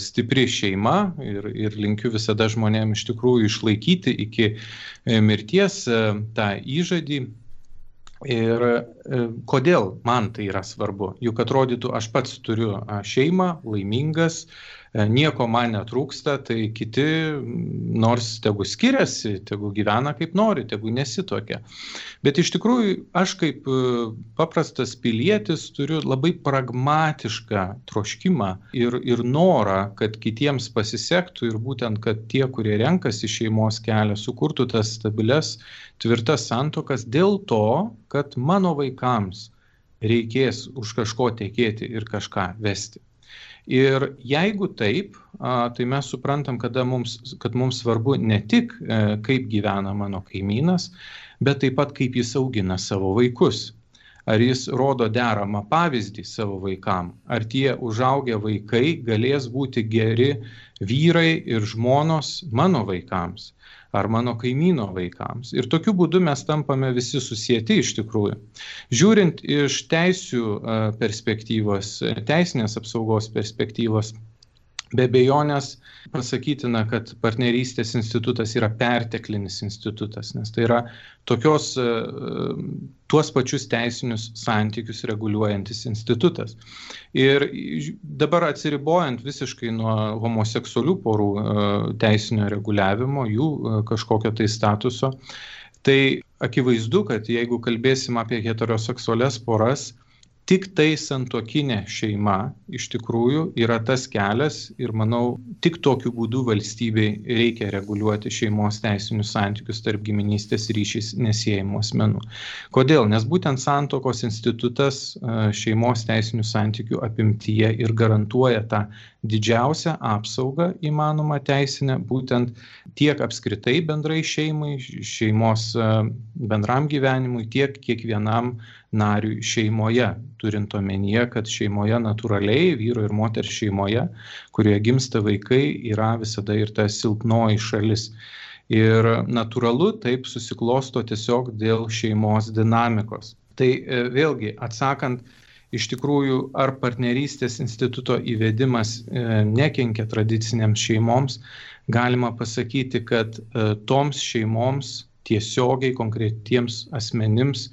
Speaker 2: stipri šeima ir, ir linkiu visada žmonėms iš tikrųjų išlaikyti iki mirties tą įžadį Ir e, kodėl man tai yra svarbu? Juk atrodytų, aš pats turiu šeimą, laimingas, nieko man netrūksta, tai kiti nors tegu skiriasi, tegu gyvena kaip nori, tegu nesitokia. Bet iš tikrųjų aš kaip e, paprastas pilietis turiu labai pragmatišką troškimą ir, ir norą, kad kitiems pasisektų ir būtent, kad tie, kurie renkasi šeimos kelią, sukurtų tas stabiles, tvirtas santokas dėl to, kad mano vaikams reikės už kažko tekėti ir kažką vesti. Ir jeigu taip, tai mes suprantam, mums, kad mums svarbu ne tik, e, kaip gyvena mano kaimynas, bet taip pat kaip jis augina savo vaikus. Ar jis rodo deramą pavyzdį savo vaikam, ar tie užaugę vaikai galės būti geri vyrai ir žmonos mano vaikams ar mano kaimyno vaikams. Ir tokiu būdu mes tampame visi susijęti iš tikrųjų. Žiūrint iš teisių perspektyvos, teisinės apsaugos perspektyvos, Be bejonės pasakytina, kad partnerystės institutas yra perteklinis institutas, nes tai yra tokios, e, tuos pačius teisinius santykius reguliuojantis institutas. Ir dabar atsiribojant visiškai nuo homoseksualių porų e, teisinio reguliavimo, jų e, kažkokio tai statuso, tai akivaizdu, kad jeigu kalbėsim apie heteroseksualias poras, tik tai santuokinė šeima iš tikrųjų yra tas kelias ir manau, tik tokiu būdu valstybei reikia reguliuoti šeimos teisinius santykius tarp giminystės ryšiais nesėjimų asmenų. Kodėl? Nes būtent santokos institutas šeimos teisinių santykių apimtyje ir garantuoja tą didžiausią apsaugą įmanomą teisinę, būtent tiek apskritai bendrai šeimai, šeimos bendram gyvenimui, tiek kiekvienam nariui šeimoje, turint omenyje, kad šeimoje natūraliai, vyro ir moters šeimoje, kurioje gimsta vaikai, yra visada ir ta silpnoji šalis. Ir natūralu taip susiklosto tiesiog dėl šeimos dinamikos. Tai e, vėlgi, atsakant, iš tikrųjų, ar partnerystės instituto įvedimas e, nekenkia tradiciniams šeimoms, galima pasakyti, kad e, toms šeimoms tiesiogiai konkretiems asmenims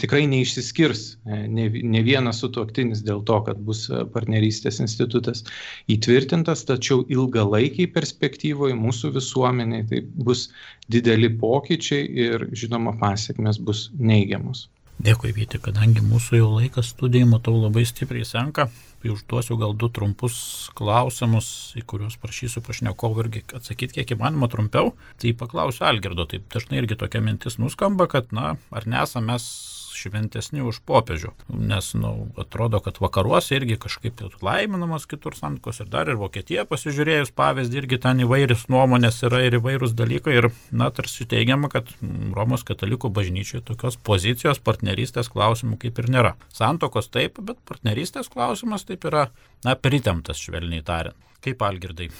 Speaker 2: tikrai neišsiskirs e, ne, ne vienas sutuoktinis dėl to, kad bus e, partnerystės institutas įtvirtintas, tačiau ilgalaikiai perspektyvoje mūsų visuomeniai tai bus dideli pokyčiai ir žinoma pasiekmes bus neigiamus.
Speaker 1: Dėkui, Vyti, kadangi mūsų jau laikas studijai, matau, labai stipriai senka, tai užduosiu gal du trumpus klausimus, į kuriuos prašysiu pašnekovų irgi atsakyti kiek įmanoma trumpiau. Tai paklausiu Algerdo, taip dažnai irgi tokia mintis nuskamba, kad, na, ar nesame mes šventesni už popiežių. Nes, na, nu, atrodo, kad vakaruose irgi kažkaip laiminamas kitur santkos ir dar ir Vokietija pasižiūrėjus pavyzdį, irgi ten įvairius nuomonės yra ir įvairūs dalykai. Ir, na, tarsi teigiama, kad Romos katalikų bažnyčiai tokios pozicijos partnerystės klausimų kaip ir nėra. Santokos taip, bet partnerystės klausimas taip yra, na, pritemtas, švelniai tariant. Kaip Algirdai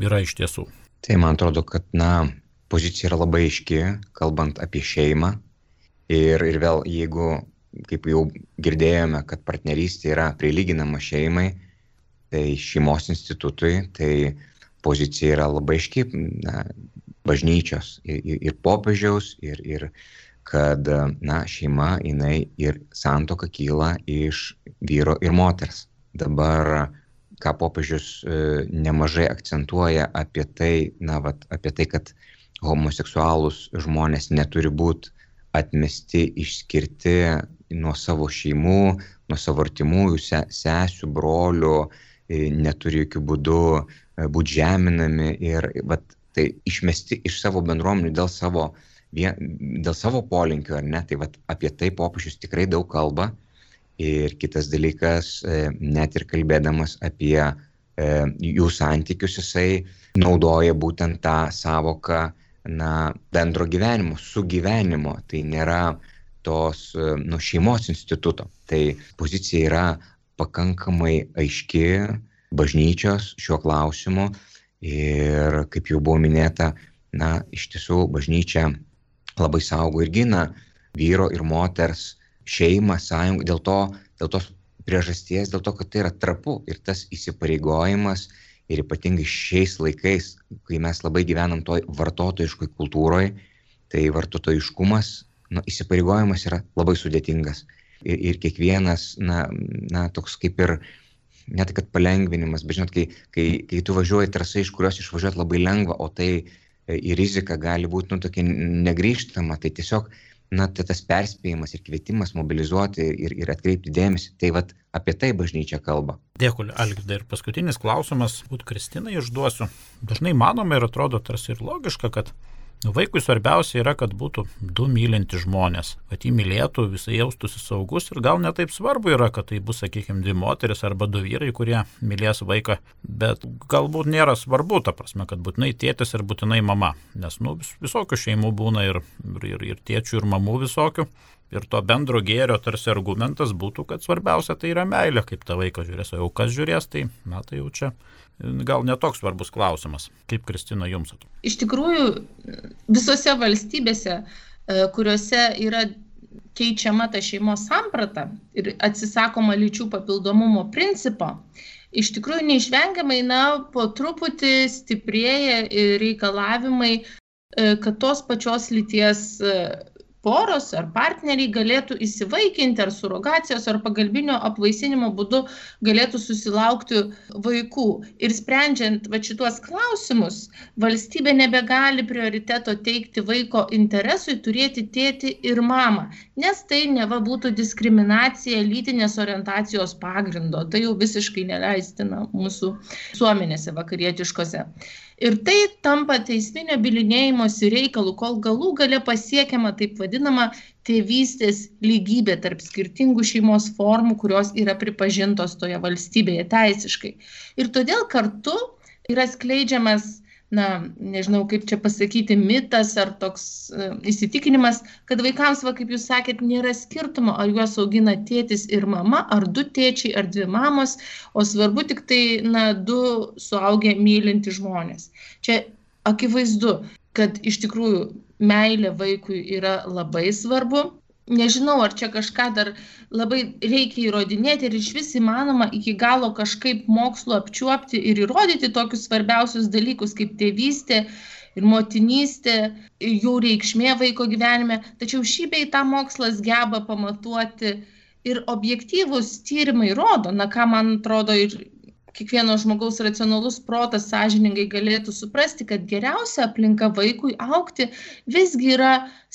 Speaker 1: yra iš tiesų?
Speaker 5: Tai man atrodo, kad, na, pozicija yra labai aiški, kalbant apie šeimą, Ir, ir vėl, jeigu, kaip jau girdėjome, kad partnerystė yra prilyginama šeimai, tai šeimos institutui, tai pozicija yra labai iški na, bažnyčios ir, ir, ir popiežiaus, ir, ir kad na, šeima, jinai ir santoka kyla iš vyro ir moters. Dabar ką popiežius nemažai akcentuoja apie tai, na, vat, apie tai, kad homoseksualūs žmonės neturi būti atmesti, išskirti nuo savo šeimų, nuo savo artimųjų, se, sesių, brolių, neturi jokių būdų būti žeminami ir vat, tai išmesti iš savo bendruomenių dėl savo, dėl savo polinkių, ar ne, tai vat, apie tai popiežius tikrai daug kalba. Ir kitas dalykas, net ir kalbėdamas apie jų santykius, jisai naudoja būtent tą savoką na, bendro gyvenimo, sugyvenimo. Tai nėra tos nu, šeimos instituto. Tai pozicija yra pakankamai aiški bažnyčios šiuo klausimu ir kaip jau buvo minėta, na, iš tiesų bažnyčia labai saugo ir gina vyro ir moters šeimą, sąjungą, dėl, to, dėl tos priežasties, dėl to, kad tai yra trapu ir tas įsipareigojimas ir ypatingai šiais laikais, kai mes labai gyvenam toj vartotojiškoj kultūroje, tai vartotojiškumas, nu, įsipareigojimas yra labai sudėtingas. Ir, ir kiekvienas, na, na, toks kaip ir ne tai kad palengvinimas, bet žinot, kai, kai, kai tu važiuoji trasai, iš kurios išvažiuoti labai lengva, o tai e, į riziką gali būti, nu, tokia negryžtama, tai tiesiog, na, tai tas perspėjimas ir kvietimas mobilizuoti ir, ir atkreipti dėmesį, tai vad apie tai bažnyčia kalba.
Speaker 1: Dėkui, Algidai. Ir paskutinis klausimas, būt Kristinai išduosiu. Dažnai manome ir atrodo tarsi ir logiška, kad Vaikui svarbiausia yra, kad būtų du mylinti žmonės, kad jį mylėtų, visai jaustųsi saugus ir gal netaip svarbu yra, kad tai bus, sakykime, dvi moteris arba du vyrai, kurie mylės vaiką, bet galbūt nėra svarbu, ta prasme, kad būtinai tėtis ir būtinai mama, nes nu, vis, visokių šeimų būna ir, ir, ir tėčių, ir mamų visokių. Ir to bendro gėrio tarsi argumentas būtų, kad svarbiausia tai yra meilė, kaip ta vaiką žiūrės, o jau kas žiūrės, tai, na, tai jau čia gal netoks svarbus klausimas. Kaip Kristina jums atrodo?
Speaker 3: Iš tikrųjų, visose valstybėse, e, kuriuose yra keičiama ta šeimos samprata ir atsisakoma lyčių papildomumo principo, iš tikrųjų neišvengiamai, na, po truputį stiprėja reikalavimai, e, kad tos pačios lyties e, poros ar partneriai galėtų įsivaikinti ar surogacijos ar pagalbinio apvaisinimo būdu galėtų susilaukti vaikų. Ir sprendžiant va šituos klausimus, valstybė nebegali prioriteto teikti vaiko interesui turėti tėti ir mamą, nes tai neva būtų diskriminacija lytinės orientacijos pagrindo. Tai jau visiškai neleistina mūsų visuomenėse vakarietiškose. Ir tai tampa teisminio bilinėjimosi reikalų, kol galų gale pasiekiama taip vadinama tėvystės lygybė tarp skirtingų šeimos formų, kurios yra pripažintos toje valstybėje teisiškai. Ir todėl kartu yra skleidžiamas na, nežinau kaip čia pasakyti, mitas ar toks uh, įsitikinimas, kad vaikams, va, kaip jūs sakėt, nėra skirtumo, ar juos augina tėtis ir mama, ar du tėčiai, ar dvi mamos, o svarbu tik tai, na, du suaugę mylinti žmonės. Čia akivaizdu, kad iš tikrųjų meilė vaikui yra labai svarbu, nežinau, ar čia kažką dar labai reikia įrodinėti ir iš vis įmanoma iki galo kažkaip mokslo apčiuopti ir įrodyti tokius svarbiausius dalykus kaip tėvystė ir motinystė, jų reikšmė vaiko gyvenime. Tačiau šį bei tą mokslas geba pamatuoti ir objektyvūs tyrimai rodo, na ką man atrodo ir kiekvieno žmogaus racionalus protas sąžiningai galėtų suprasti, kad geriausia aplinka vaikui aukti visgi yra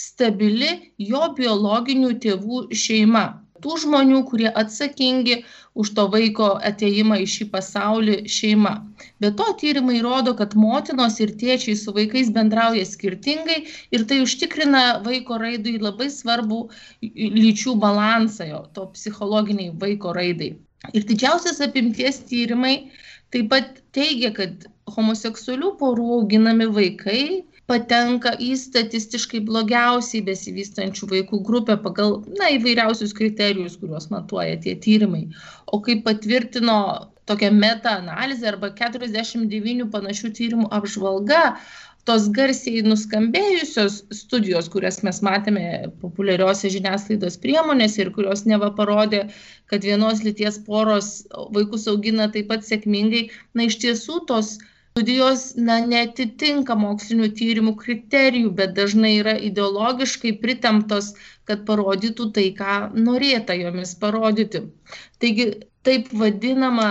Speaker 3: stabili jo biologinių tėvų šeima. Tų žmonių, kurie atsakingi už to vaiko ateimą į šį pasaulį šeima. Be to tyrimai rodo, kad motinos ir tėčiai su vaikais bendrauja skirtingai ir tai užtikrina vaiko raidui labai svarbu lyčių balansą, jo, to psichologiniai vaiko raidai. Ir didžiausias apimties tyrimai taip pat teigia, kad homoseksualių porų auginami vaikai patenka į statistiškai blogiausiai besivystančių vaikų grupę pagal na, įvairiausius kriterijus, kuriuos matuoja tie tyrimai. O kaip patvirtino tokia meta-analizė arba 49 panašių tyrimų apžvalga, tos garsiai nuskambėjusios studijos, kurias mes matėme populiariose žiniasklaidos priemonėse ir kurios neva parodė, kad vienos lyties poros vaikus augina taip pat sėkmingai, na iš tiesų tos studijos na, netitinka mokslinių tyrimų kriterijų, bet dažnai yra ideologiškai pritemptos, kad parodytų tai, ką norėta jomis parodyti. Taigi taip vadinama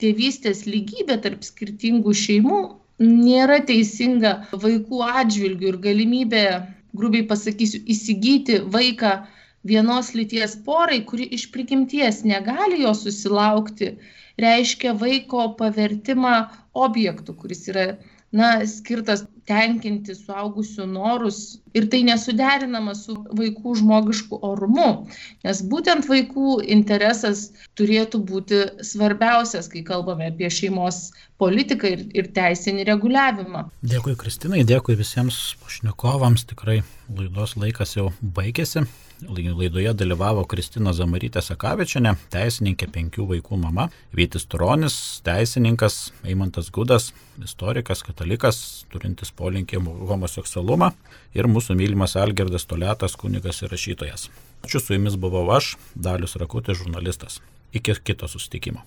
Speaker 3: tėvystės lygybė tarp skirtingų šeimų nėra teisinga vaikų atžvilgių ir galimybė, grubiai pasakysiu, įsigyti vaiką vienos lyties porai, kuri iš prigimties negali jo susilaukti, reiškia vaiko pavertimą objektų, kuris yra na, skirtas tenkinti suaugusių norus ir tai nesuderinama su vaikų žmogišku orumu, nes būtent vaikų interesas turėtų būti svarbiausias, kai kalbame apie šeimos politiką ir, ir teisinį reguliavimą.
Speaker 1: Dėkui Kristinai, dėkui visiems pašnekovams, tikrai laidos laikas jau baigėsi. Laidoje dalyvavo Kristina Zamarytė Sakavičiane, teisininkė penkių vaikų mama, Vytis Turonis, teisininkas, Eimantas Gudas, istorikas, katalikas, turintis polinkį homoseksualumą ir mūsų mylimas Algerdas Toletas, kunigas ir rašytojas. Ačiū su jumis buvau aš, Dalius Rakutis, žurnalistas. Iki kito susitikimo.